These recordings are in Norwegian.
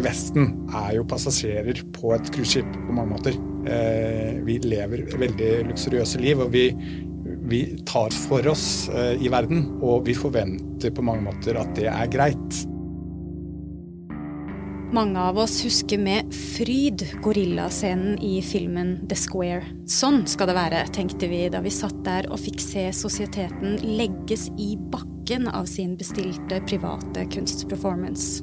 i Vesten er jo passasjerer på et cruiseskip på mange måter. Eh, vi lever veldig luksuriøse liv, og vi, vi tar for oss eh, i verden. Og vi forventer på mange måter at det er greit. Mange av oss husker med fryd gorillascenen i filmen The Square. Sånn skal det være, tenkte vi da vi satt der og fikk se sosieteten legges i bakken av sin bestilte private kunstperformance.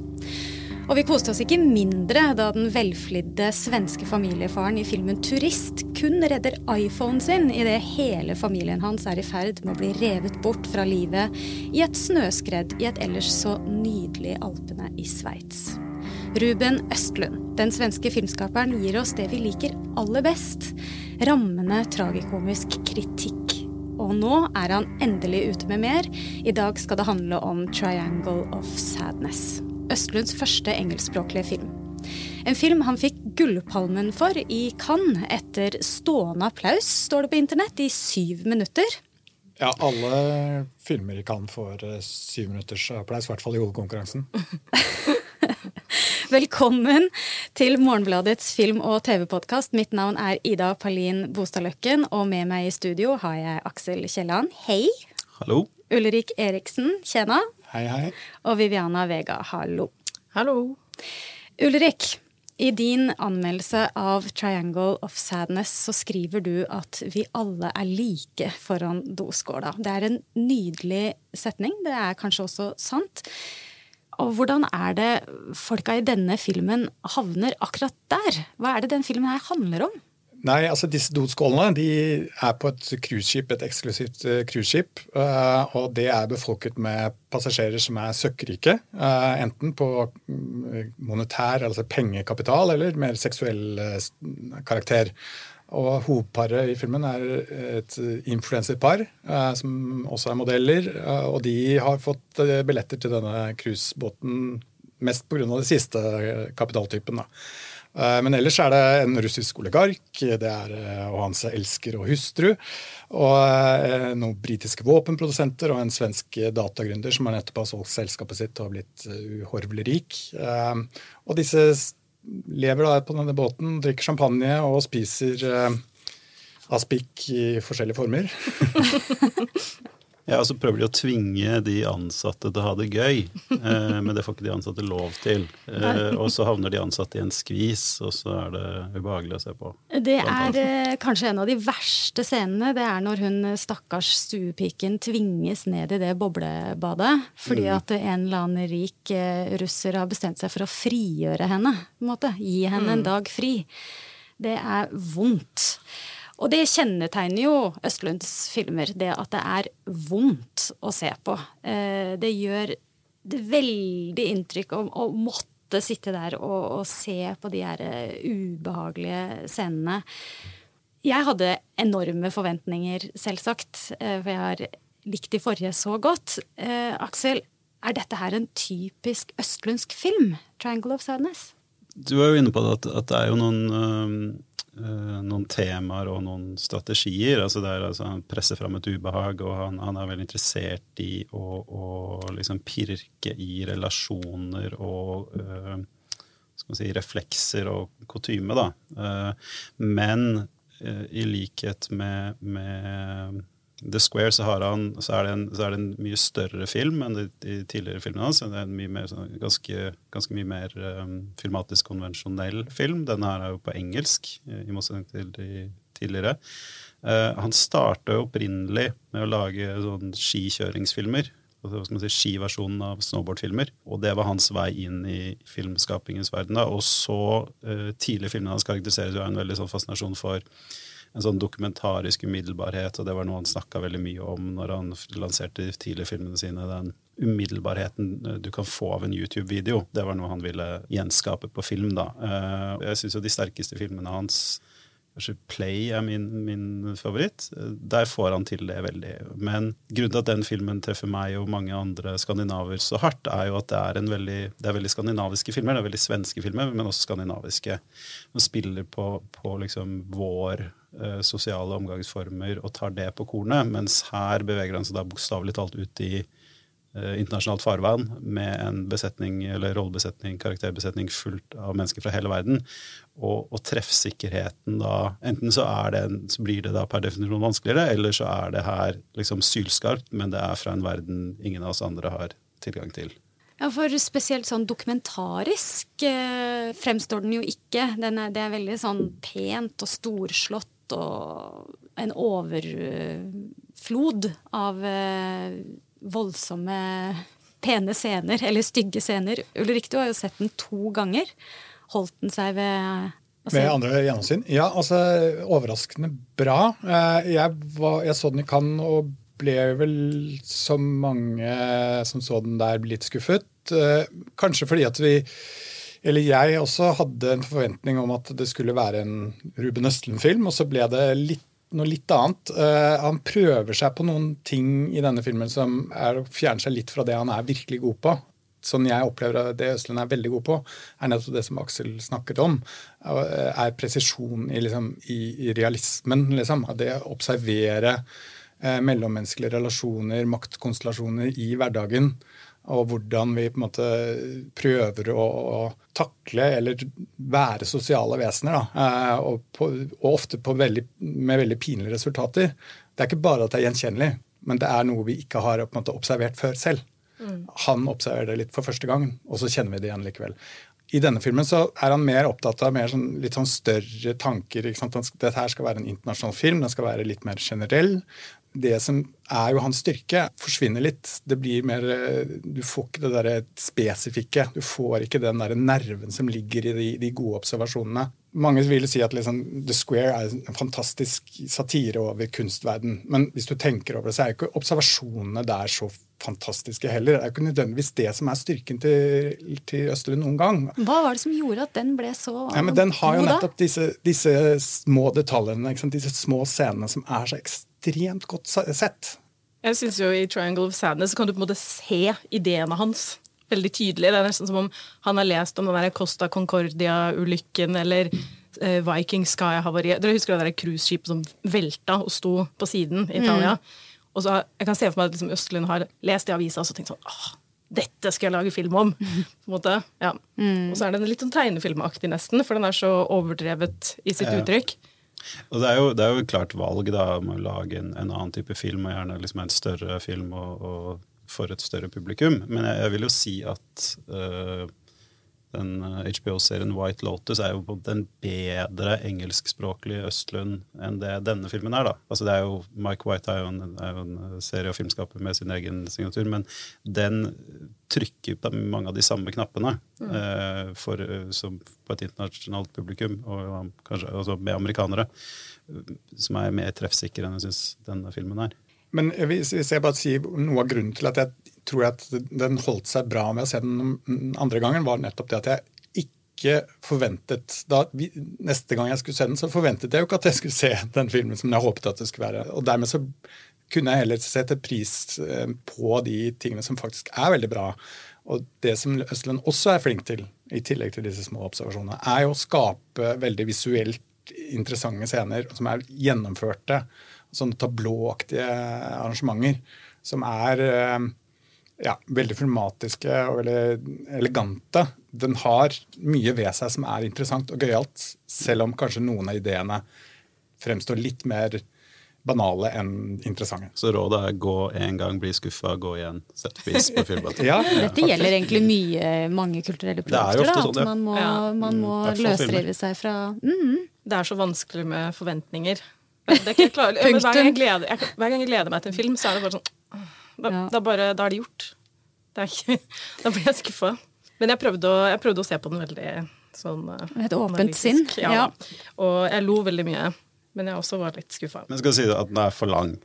Og vi koste oss ikke mindre da den velflidde svenske familiefaren i filmen Turist kun redder iPhonen sin idet hele familien hans er i ferd med å bli revet bort fra livet i et snøskred i et ellers så nydelig Alpene i Sveits. Ruben Østlund, den svenske filmskaperen, gir oss det vi liker aller best. Rammende tragikomisk kritikk. Og nå er han endelig ute med mer. I dag skal det handle om 'Triangle of Sadness'. Østlunds første engelskspråklige film. En film han fikk Gullpalmen for i Cannes etter stående applaus, står det på internett, i syv minutter. Ja, alle filmer i Cannes får eh, syv minutters applaus, i hvert fall i hovedkonkurransen. Velkommen til Morgenbladets film- og TV-podkast. Mitt navn er Ida Palin Bostadløkken, og med meg i studio har jeg Aksel Kielland. Hei. Hallo. Ulrik Eriksen. Tjena. Hei, hei. Og Viviana Vega. Hallo. Hallo. Ulrik, i din anmeldelse av 'Triangle of Sadness' så skriver du at vi alle er like foran doskåla. Det er en nydelig setning. Det er kanskje også sant. Og hvordan er det folka i denne filmen havner akkurat der? Hva er det den filmen her handler om? Nei, altså Disse dotskålene de er på et cruiseskip, et eksklusivt uh, cruiseskip. Uh, og det er befolket med passasjerer som er søkkrike. Uh, enten på mm, monetær, altså pengekapital, eller mer seksuell karakter. Og hovedparet i filmen er et influenserpar eh, som også er modeller. Eh, og de har fått eh, billetter til denne cruisebåten mest pga. den siste kapitaltypen. Da. Men ellers er det en russisk oligark, det er og hans elsker og hustru. Og noen britiske våpenprodusenter og en svensk datagründer som har nettopp har solgt selskapet sitt og har blitt uhorvelig rik. Og disse lever da på denne båten, drikker champagne og spiser aspik i forskjellige former. Ja, og så prøver de å tvinge de ansatte til å ha det gøy, eh, men det får ikke de ansatte lov til. Eh, og så havner de ansatte i en skvis, og så er det ubehagelig å se på. Det er eh, kanskje en av de verste scenene. Det er når hun stakkars stuepiken tvinges ned i det boblebadet fordi mm. at en eller annen rik eh, russer har bestemt seg for å frigjøre henne. på en måte. Gi henne mm. en dag fri. Det er vondt. Og det kjennetegner jo Østlunds filmer, det at det er vondt å se på. Eh, det gjør det veldig inntrykk å, å måtte sitte der og, og, se på de her eh, ubehagelige scenene. Jeg hadde enorme forventninger, selvsagt, eh, for jeg har likt de forrige så godt. Aksel, er dette her en typisk østlundsk film? 'Triangle of Sadness'? Du er jo inne på det at, at det er jo noen Eh, noen temaer og noen strategier. altså det er altså Han presser fram et ubehag, og han, han er veldig interessert i å, å liksom pirke i relasjoner og øh, si, reflekser og kutyme. da. Uh, men uh, i likhet med, med The Square så, han, så, er en, så, er det en, mye større film enn de, de tidligere filmene hans. Det er en mye mer, sånn, ganske, ganske, mye mer um, filmatisk konvensjonell film. Denne her er jo på engelsk, i motsetning til de tidligere. Uh, han starta opprinnelig med å lage sånn skikjøringsfilmer. Altså, hva skal man si, Skiversjonen av snowboardfilmer. Og det var hans vei inn i filmskapingens verden. Da. Og så, uh, tidlige filmene hans karakteriseres jo av en veldig sånn fascinasjon for en sånn dokumentarisk umiddelbarhet, og det var noe han snakka veldig mye om når han lanserte de tidlige filmene sine. Den umiddelbarheten eh, du kan få av en YouTube-video. Det var noe han ville gjenskape på film, da. Eh, jeg syns jo de sterkeste filmene hans Kanskje Play er min, min, favoritt. Der får han til det veldig. Men grunnen til at den filmen treffer meg og mange andre skandinaver så hardt, er jo at det er, veldig, det er veldig skandinaviske filmer. Det er veldig svenske filmer, men også skandinaviske. Som spiller på, på liksom vår sosiale omgangsformer og tar det på kornet, mens her beveger han seg da bokstavelig talt ut i eh, internasjonalt farvann med en besetning, eller rollebesetning, karakterbesetning fullt av mennesker fra hele verden. Og, og treffsikkerheten da Enten så, det, så, blir det da per definisjon vanskeligere, eller så er det her liksom sylskarpt, men det er fra en verden ingen av oss andre har tilgang til. Ja, for spesielt sånn dokumentarisk eh, fremstår den jo ikke. Den er, det er veldig sånn pent og storslått og en overflod av eh, voldsomme, pene scener, eller stygge scener. Ulrik, du har jo sett den to ganger. Holdt den seg ved ved andre gjennomsyn? Ja, altså overraskende bra. Eh, jeg, var, jeg så den i Cannes og ble vel som mange som så den der, litt skuffet. Eh, kanskje fordi at vi eller jeg også hadde en forventning om at det skulle være en Ruben Østlund-film, og så ble det litt, noe litt annet. Uh, han prøver seg på noen ting i denne filmen som er å fjerne seg litt fra det han er virkelig god på. Sånn jeg opplever det Østlund er veldig god på, er nettopp det som Aksel snakket om. Er presisjon i, liksom, i, i realismen. Liksom. Det å observere eh, mellommenneskelige relasjoner, maktkonstellasjoner i hverdagen og hvordan vi på en måte prøver å, å takle eller være sosiale vesener. Da, eh, og, på, og, ofte veldig, med veldig pinlige resultater. Det er ikke bare at det er gjenkjennelig, men det er noe vi ikke har måte, observert før selv. Mm. Han observerer det litt for første gang, og så kjenner vi det igjen likevel. I denne filmen så er han mer opptatt av mer sånn, litt sånn større tanker. Dette her skal være en internasjonal film, den skal være litt mer generell det som er jo hans styrke, forsvinner litt. Det blir mer, Du får ikke det der spesifikke. Du får ikke den der nerven som ligger i de, de gode observasjonene. Mange vil si at liksom, The Square er en fantastisk satire over kunstverden. Men hvis du tenker over det, så er jo ikke observasjonene der så fantastiske heller. Det er jo ikke nødvendigvis det som er styrken til, til Østlund noen gang. Hva var det som gjorde at den ble så ja, men Den har jo nettopp disse, disse små detaljene, disse små scenene som er så ekstremt ekstremt godt sett. Jeg synes jo I 'Triangle of Sadness' kan du på en måte se ideene hans veldig tydelig. Det er nesten som om han har lest om den der Costa Concordia-ulykken eller eh, Viking Sky-havariet. Dere husker det der cruiseskipet som velta og sto på siden i Italia? Mm. Og så Jeg kan se for meg at liksom Østlund har lest i avisa og tenkt sånn åh, dette skal jeg lage film om! på en måte. Ja. Mm. Og så er den litt sånn tegnefilmaktig, nesten, for den er så overdrevet i sitt uttrykk. Og det er, jo, det er jo klart valg da, om å lage en, en, annen type film, og gjerne liksom en større film og, og for et større publikum. Men jeg, jeg vil jo si at uh, den HBO-serien eh, White Lotus er jo den bedre engelskspråklige Østlund enn det denne filmen er. da. Altså det er jo, Mike White er jo en, er jo en serie- og filmskaper med sin egen signatur, men den trykker på mange av de samme knappene mm. uh, for, som på et internasjonalt publikum, og kanskje også med amerikanere, som er mer treffsikre enn jeg syns denne filmen er. Men hvis jeg bare sier noe av grunnen til at jeg tror jeg at den holdt seg bra med å se den andre gangen, var nettopp det at jeg ikke forventet da, Neste gang jeg skulle se den, så forventet jeg jo ikke at jeg skulle se den filmen som jeg håpet at det skulle være. Og dermed så kunne jeg heller sette pris eh, på de tingene som faktisk er veldig bra. Og det som Østland også er flink til, i tillegg til disse små observasjonene, er jo å skape veldig visuelt interessante scener som er gjennomførte. Sånne tablåaktige arrangementer som er eh, ja, veldig filmatiske og veldig elegante. Den har mye ved seg som er interessant og gøyalt, selv om kanskje noen av ideene fremstår litt mer banale enn interessante. Så rådet er gå en gang, bli skuffa, gå igjen, sett pris på filmen. ja. Dette gjelder egentlig mye mange kulturelle produkter. da, sånn, ja. At man må, ja. man må mm, løsrive seg fra mm. Det er så vanskelig med forventninger. Det er ikke klar, hver, gang gleder, jeg, hver, gang jeg gleder, meg til en film, så er det bare sånn da, ja. da, bare, da er det gjort. Det er ikke, da blir jeg skuffa. Men jeg prøvde, å, jeg prøvde, å, se på den veldig sånn Et åpent sinn? Ja. ja. Og jeg lo veldig mye. Men jeg også var litt skuffa. Men skal si at den er for lang?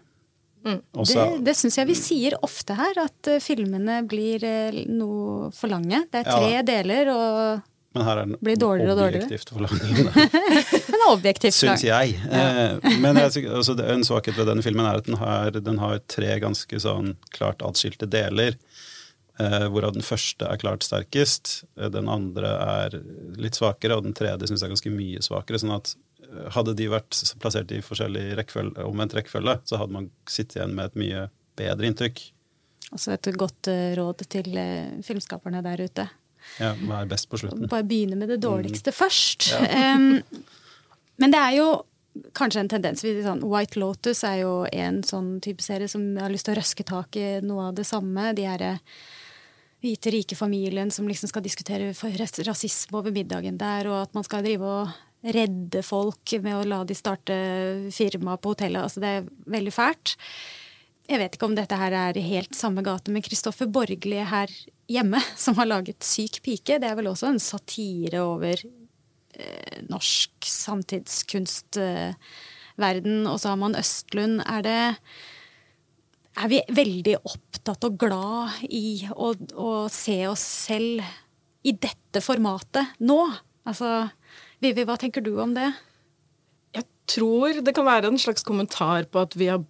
Mm. Også, det det syns jeg vi sier ofte her, at uh, filmene blir uh, noe for lange. Det er tre ja. deler, og men her er den blir dårligere og dårligere. lang. men objektivt Syns jeg. Ja. Eh, men jeg, altså, en svakhet ved denne filmen er at den har, den har tre ganske sånn klart atskilte deler. Eh, hvorav den første er klart sterkest, eh, den andre er litt svakere, og den tredje syns jeg er ganske mye svakere. sånn at eh, hadde de vært plassert i forskjellig rekkefølge, omvendt rekkefølge, så hadde man sittet igjen med et mye bedre inntrykk. Også et godt råd til filmskaperne der ute. Ja, Hva er best på slutten? Bare begynne med det dårligste mm. først. Ja. um, men det er jo kanskje en tendens sånn, White Lotus er jo en sånn type serie som har lyst til å røske tak i noe av det samme. De her hvite, rike familien som liksom skal diskutere rasisme over middagen der, og at man skal drive og redde folk med å la de starte firma på hotellet. Altså, det er veldig fælt. Jeg vet ikke om dette her er helt samme gate med Kristoffer Borgli her hjemme, som har laget Syk pike. Det er vel også en satire over eh, norsk samtidskunstverden. Og så har man Østlund. Er det Er vi veldig opptatt og glad i å, å se oss selv i dette formatet nå? Altså Vivi, hva tenker du om det? Jeg tror det kan være en slags kommentar på at vi har,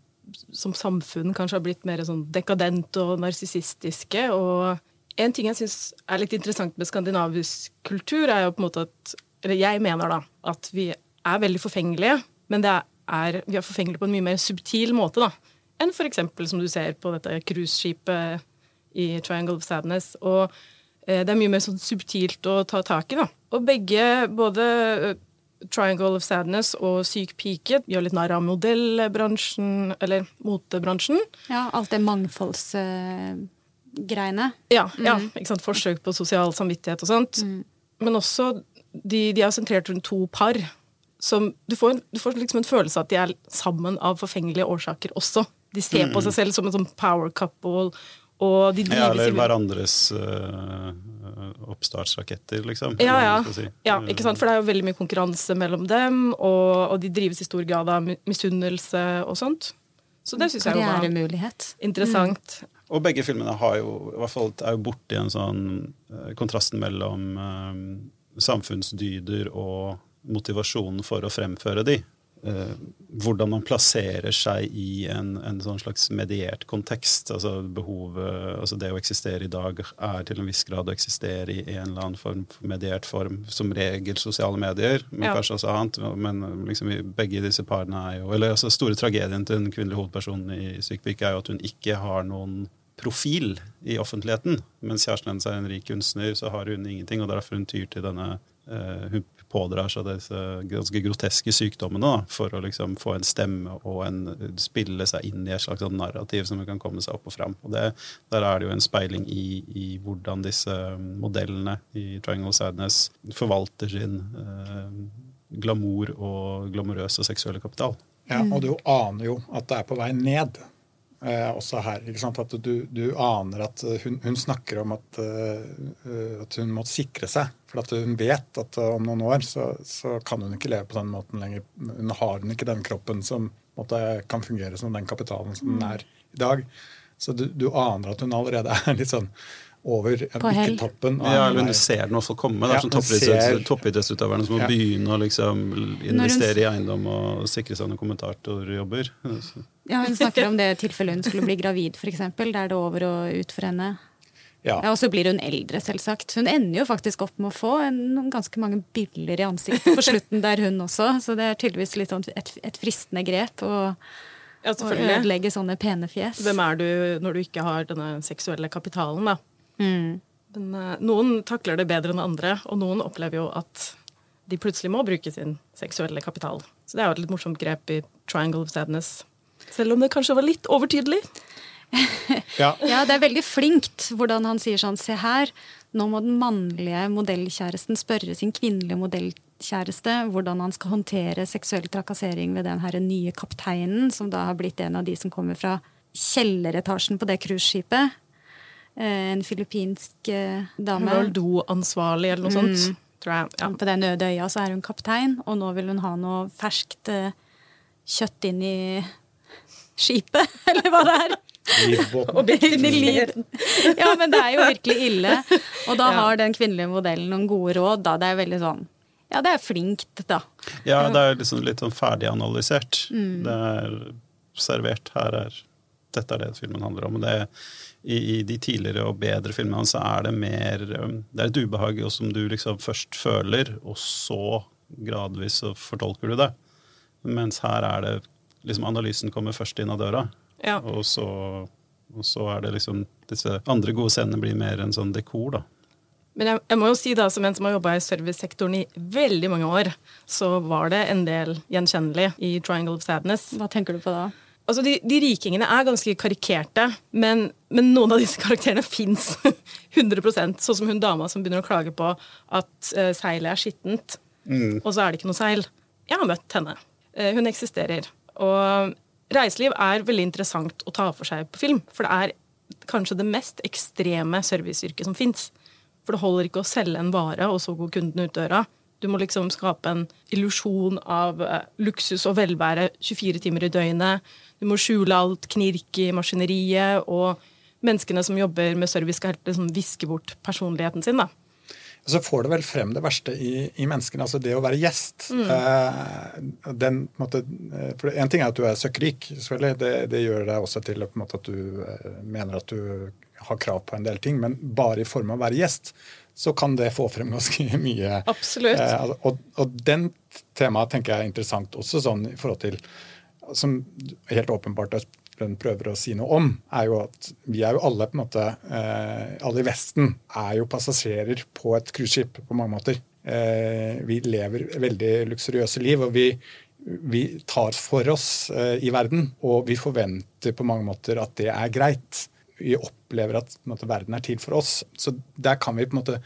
som samfunn kanskje har blitt mer sånn dekadent og narsissistiske. Og en ting jeg syns er litt interessant med skandinavisk kultur, er jo på en måte at Eller jeg mener da at vi er veldig forfengelige, men er, vi er forfengelige på en mye mer subtil måte da, enn f.eks. som du ser på dette cruiseskipet i Triangle of Sadness. Og Eh, det er mye mer sånn subtilt å ta tak i. da. Og begge, både Triangle of Sadness og Syk pike, gjør litt narr av modellbransjen, eller motebransjen. Ja, alt det mangfoldsgreiene. Ja, mm. ja, ikke sant? forsøk på sosial samvittighet og sånt. Mm. Men også de, de, er sentrert rundt to par. Som, du, får, du får liksom en følelse av at de er sammen av forfengelige årsaker også. De ser på mm. seg selv som en sånn power couple og de ja, eller hverandres uh, oppstartsraketter, liksom. Ja, ja. Si. ja, ikke sant? For det er jo veldig mye konkurranse mellom dem, og, og de drives i stor grad av misunnelse og sånt. Så det syns jeg var interessant. Mm. Og begge filmene har jo, i hvert fall er jo borti en sånn uh, kontrasten mellom um, samfunnsdyder og motivasjonen for å fremføre de eh, hvordan man plasserer seg i en, en, sånn slags mediert kontekst. Altså behovet, altså Det å eksistere i dag er til en viss grad å eksistere i en eller annen form for mediert form. Som regel sosiale medier, men ja. kanskje også annet. Men liksom begge disse parene er jo Eller altså store tragedien til den kvinnelige hovedpersonen i Syk pike er jo at hun ikke har noen profil i offentligheten. Mens kjæresten hennes er en rik kunstner, så har hun ingenting, og derfor hun tyr til denne Hun pådrar seg disse ganske groteske sykdommene da, for å liksom få en stemme og en, spille seg inn i et slags sånn narrativ som kan komme seg opp og fram. Og det, der er det jo en speiling i, i, hvordan disse modellene i Triangle Sadness forvalter sin eh, glamour og glamorøse seksuelle kapital. Ja, og du aner jo at det er på vei ned eh, også her. At du, du, aner at hun, hun snakker om at, uh, at, hun må sikre seg. For at hun vet at om noen år så, så, kan hun ikke leve på den måten lenger. Hun har hun ikke den kroppen som måtte, kan fungere som den kapitalen som den er i dag. Så du, du aner at hun allerede er litt sånn over ikke toppen. Ja, eller hun ser den også komme. Det er ja, sånn toppidrettsutøverne som må ja. begynne å liksom investere hun... i eiendom og sikre seg noen kommentatorjobber. Ja, Hun snakker om det tilfellet hun skulle bli gravid, f.eks. Da er det over og ut for henne. Ja. ja. Og så blir hun eldre, selvsagt. Hun ender jo faktisk opp med å få en, ganske mange biller i ansiktet på slutten der, hun også. Så det er tydeligvis litt sånn et, et fristende grep. å ja, ødelegge sånne pene fjes. Hvem er du når du ikke har denne seksuelle kapitalen, da? Mm. Men uh, noen takler det bedre enn andre, og noen opplever jo at de plutselig må bruke sin seksuelle kapital. Så det er jo et litt morsomt grep i Triangle of Sadness. Selv om det kanskje var litt overtydelig. ja. ja, det er veldig flinkt hvordan han sier sånn Se her, nå må den mannlige modellkjæresten spørre sin kvinnelige modellkjæreste hvordan han skal håndtere seksuell trakassering ved den her nye kapteinen, som da har blitt en av de som kommer fra kjelleretasjen på det cruiseskipet. Eh, en filippinsk eh, dame. Hun var do-ansvarlig eller noe mm. sånt. tror jeg. Ja. På den øde øya så er hun kaptein, og nå vil hun ha noe ferskt eh, kjøtt inn i skipet, eller hva det er. ja, men det er jo virkelig ille. Og da har den kvinnelige modellen noen gode råd. Da. Det er veldig sånn Ja, det er flinkt, da. Ja, det er liksom litt sånn ferdiganalysert. Mm. Det er servert. Her er Dette er det filmen handler om. Det er i, i, de tidligere og bedre filmene så er det mer um, Det er et ubehag som du liksom først føler, og så gradvis så fortolker du det. Mens her er det liksom analysen kommer først inn av døra, ja. og så Og så er det liksom disse andre gode scenene blir mer en sånn dekor, da. Men jeg, jeg, må jo si da, som en som har jobba i servicesektoren i veldig mange år, så var det en del gjenkjennelig i Triangle of Sadness. Hva tenker du på da? Altså, De, de rikingene er ganske karikerte, men, men noen av disse karakterene fins 100% Sånn som hun dama som begynner å klage på at uh, seilet er skittent, mm. og så er det ikke noe seil. Jeg har møtt henne. Uh, hun eksisterer. Og reiseliv er veldig interessant å ta for seg på film, for det er kanskje det mest ekstreme serviceyrket som fins. For det holder ikke å selge en vare, og så går kunden ut døra. Du må liksom skape en illusjon av eh, luksus og velvære 24 timer i døgnet. Du må skjule alt knirk i maskineriet, og menneskene som jobber med service, skal helt liksom viske bort personligheten sin. da. Så får det vel frem det verste i, i menneskene, altså det å være gjest. Mm. Eh, den, en, måte, eh, for en ting er at du er søkkrik. Det, det gjør deg også til måte, at du eh, mener at du har krav på en del ting, men bare i form av å være gjest, så kan det få frem ganske mye. Absolutt. Eh, altså, og, og, den temaet tenker jeg er interessant også sånn i forhold til Som helt åpenbart Espen prøver å si noe om, er jo at vi er jo alle på en måte eh, Alle i Vesten er jo passasjerer på et cruiseskip på mange måter. Eh, vi lever veldig luksuriøse liv, og vi vi tar for oss eh, i verden, og vi forventer på mange måter at det er greit vi opplever at måte, verden er til for oss. Så der kan vi på en måte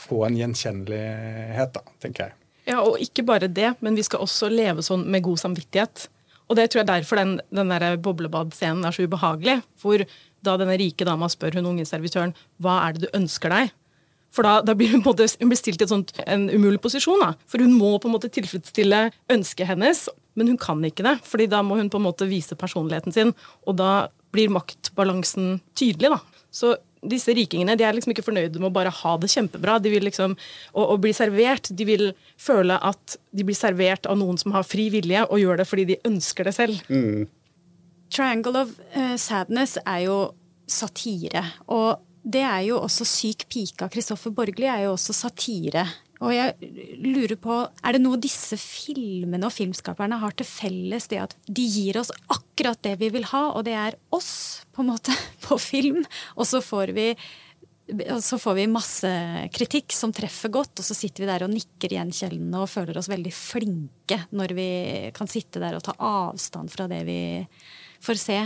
få en gjenkjennelighet, da, tenker jeg. Ja, og ikke bare det, men vi skal også leve sånn med god samvittighet. Og det tror jeg derfor den, den der boblebadscenen er så ubehagelig. For da denne rike dama spør hun unge servitøren hva er det du ønsker deg, for da, da, blir hun, måte, hun blir stilt i sånt, en umulig posisjon. Da. For hun må på en måte tilfredsstille ønsket hennes, men hun kan ikke det. fordi da må hun på en måte vise personligheten sin, og da blir maktbalansen tydelig. da. Så disse rikingene de er liksom ikke fornøyde med å bare ha det kjempebra. De vil liksom, og, og bli servert, de vil føle at de blir servert av noen som har fri vilje, og gjør det fordi de ønsker det selv. Mm. Triangle of uh, Sadness er jo satire. Og det er jo også Syk pike av Kristoffer Borgli er jo også satire. Og jeg lurer på, Er det noe disse filmene og filmskaperne har til felles? Det at de gir oss akkurat det vi vil ha, og det er oss, på en måte, på film. Og så får vi så får vi masse kritikk som treffer godt, og så sitter vi der og nikker gjenkjennende og føler oss veldig flinke når vi kan sitte der og ta avstand fra det vi får se.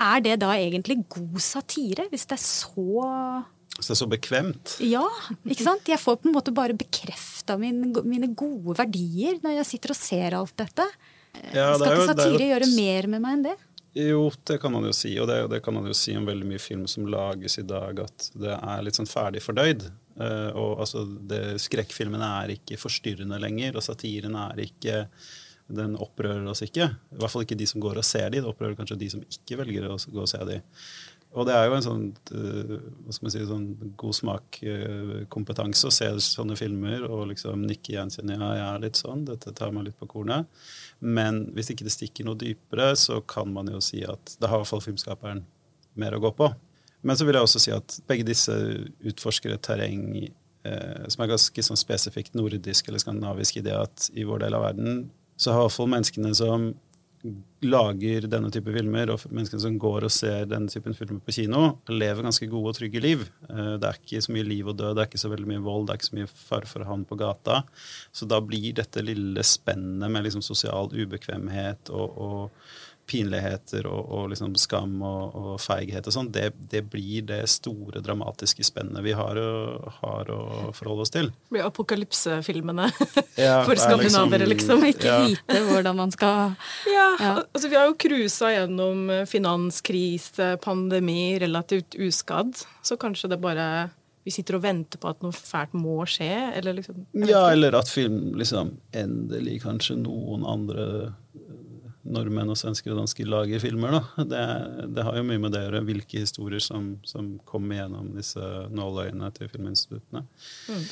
Er det da egentlig god satire, hvis det er så så det er så bekvemt. Ja, ikke sant? Jeg får på en måte bare bekrefta min, mine gode verdier når jeg sitter og ser alt dette. Ja, Skal ikke satire jo, gjøre mer med meg enn det? Jo, det kan man jo si. Og det, det, kan man jo si om veldig mye film som lages i dag, at det er litt sånn ferdig fordøyd. Uh, og altså, Skrekkfilmene er ikke forstyrrende lenger, og satiren er ikke den opprører oss ikke. I hvert fall ikke de som går og ser de, det opprører kanskje de som ikke velger å gå og se de. Og det er jo en sånn, eh, hva skal man si, sånn god smak-kompetanse å se sånne filmer og liksom nikke gjenkjenne ja, jeg er litt sånn, dette tar meg litt på kornet. Men hvis ikke det stikker noe dypere, så kan man jo si at da har i hvert fall filmskaperen mer å gå på. Men så vil jeg også si at begge disse utforsker et terreng eh, som er ganske sånn spesifikt nordisk eller skandinavisk i det at i vår del av verden så har i hvert fall menneskene som lager denne type filmer, og menneskene som går og ser denne typen filmer på kino, lever ganske gode og trygge liv. Eh, det er ikke så mye liv og død, det er ikke så veldig mye vold, det er ikke så mye fare for han på gata. Så da blir dette lille spennet med liksom sosial ubekvemhet og, og pinligheter og, og liksom skam og, og, feighet og sånn, det, det, blir det store, dramatiske spennet vi har, har, å forholde oss til. Det blir apokalypsefilmene ja, for skandinavere, liksom. liksom. Ikke ja. vite hvordan man skal Ja, ja. altså vi har jo cruisa gjennom finanskrise, pandemi, relativt uskadd, så kanskje det bare vi sitter og venter på at noe fælt må skje? Eller liksom, ja, eller at film liksom endelig kanskje noen andre nordmenn og svensker og dansker lager filmer. Da. Det, det, har jo mye med det å gjøre, hvilke historier som, som kommer gjennom disse nåløyene til filminstituttene. Mm.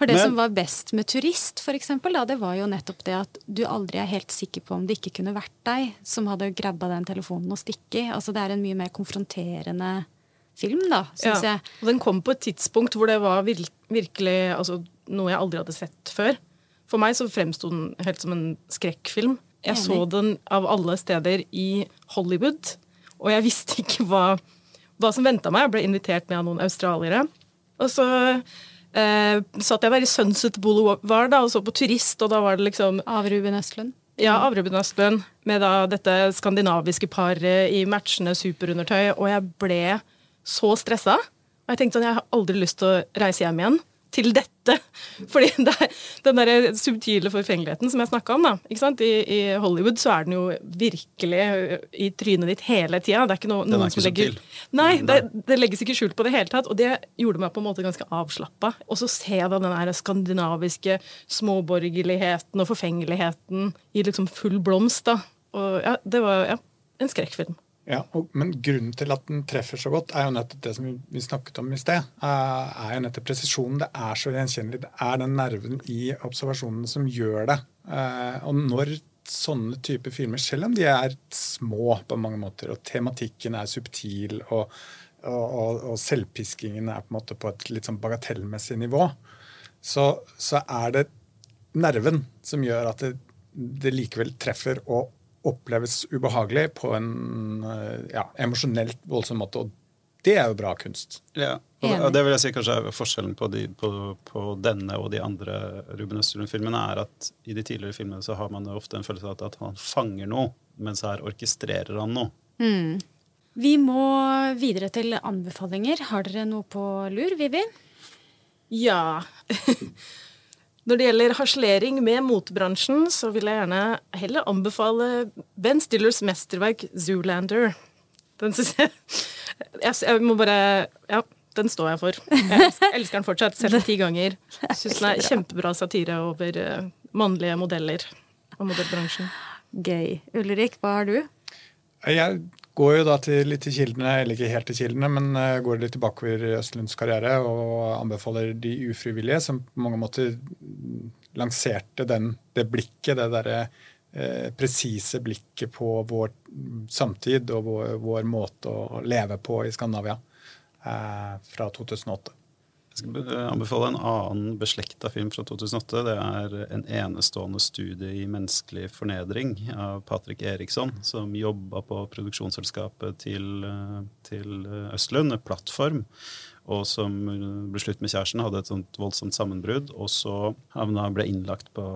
For Det Men, som var best med Turist, for eksempel, da, det var jo nettopp det at du aldri er helt sikker på om det ikke kunne vært deg som hadde grabba den telefonen og stikket. Altså, det er en mye mer konfronterende film, da, syns ja. jeg. Og den kom på et tidspunkt hvor det var virkelig altså, noe jeg aldri hadde sett før. For meg så fremsto den helt som en skrekkfilm. Jeg så den av alle steder i Hollywood. Og jeg visste ikke hva, hva som venta meg. Jeg ble invitert med av noen australiere. Og så eh, satt jeg der i Sunset Boulevard da, og så på Turist, og da var det liksom Av Ruben Østlund? Ja, av Ruben Østlund. Med da dette skandinaviske paret i matchende superundertøy. Og jeg ble så stressa. Og jeg tenkte sånn, jeg har aldri lyst til å reise hjem igjen til dette. Fordi det er den der subtile forfengeligheten som jeg snakka om. da, ikke sant? I, I, Hollywood så er den jo virkelig i trynet ditt hele tida. Det er ikke noe, den noen er ikke som legger subtil. Nei, det, det legges ikke skjult på det hele tatt. Og det gjorde meg på en måte ganske avslappa. Og så ser jeg da den der skandinaviske småborgerligheten og forfengeligheten i liksom full blomst. da. Og ja, Det var ja, en skrekkfilm. Ja, og, Men grunnen til at den treffer så godt, er jo nettopp det som vi, snakket om i sted. eh, er jo nettopp presisjonen. Det er så gjenkjennelig. Det er den nerven i observasjonene som gjør det. Eh, og når sånne typer filmer, selv om de er små på mange måter, og tematikken er subtil, og, og, og selvpiskingen er på en måte på et litt sånn bagatellmessig nivå, så, så er det nerven som gjør at det, det likevel treffer og oppleves ubehagelig på en eh, ja, emosjonelt voldsom måte. Og det er jo bra kunst. Ja, og det, og det vil jeg si kanskje er forskjellen på, de, på, på denne og de andre Ruben Østlund-filmene, er at i de tidligere filmene så har man jo ofte en følelse av at, at han fanger noe, mens her orkestrerer han noe. Vi må videre til anbefalinger. Har dere noe på lur, Vivi? Ja. Når det gjelder harselering med motebransjen, så vil jeg gjerne heller anbefale Ben Stillers mesterverk 'Zoolander'. Den syns jeg, jeg må bare Ja, den står jeg for. Jeg elsker, den fortsatt. Selv den ti ganger. Syns den er kjempebra satire over eh, mannlige modeller og modellbransjen. Gøy. Ulrik, hva har du? Jeg går jo da til, litt til kildene, eller ikke helt til kildene, men eh, går litt tilbakeover i Østlunds karriere og anbefaler De ufrivillige, som på mange måter lanserte den, det blikket, det derre eh, presise blikket på vår samtid og vår, vår måte å leve på i Skandinavia eh, fra 2008. Jeg skal anbefale en annen beslekta film fra 2008. Det er en enestående studie i menneskelig fornedring av Patrick Eriksson, som jobba på produksjonsselskapet til, eh, til Østlund, Plattform, og som ble slutt med kjæresten, hadde et sånt voldsomt sammenbrudd, og så havna, ble innlagt på,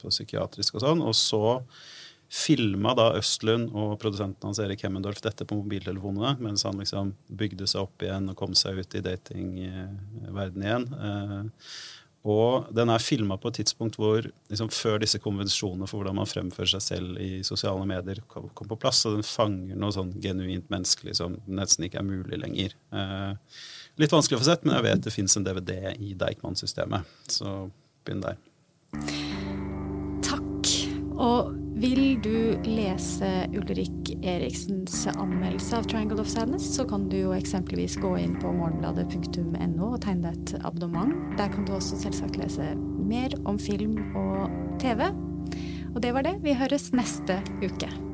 på psykiatrisk og sånn. Og så filma da Østlund og produsenten hans Erik Hemmendorf dette på mobiltelefonene, mens han liksom bygde seg opp igjen og kom seg ut i datingverden igjen. Eh, Og den er filma på et tidspunkt hvor liksom før disse konvensjonene for hvordan man fremfører seg selv i sosiale medier kom, kom på plass, og den fanger noe sånn genuint menneskelig som nesten ikke er mulig lenger. Eh, litt vanskelig å få sett, men jeg vet det fins en DVD i Deichman-systemet, så begynn der. Takk. Og vil du lese Ulrik Eriksens anmeldelse av 'Triangle of Sadness', så kan du jo eksempelvis gå inn på morgenbladet.no og tegne deg et abonnement. Der kan du også selvsagt lese mer om film og TV. Og det var det. Vi høres neste uke.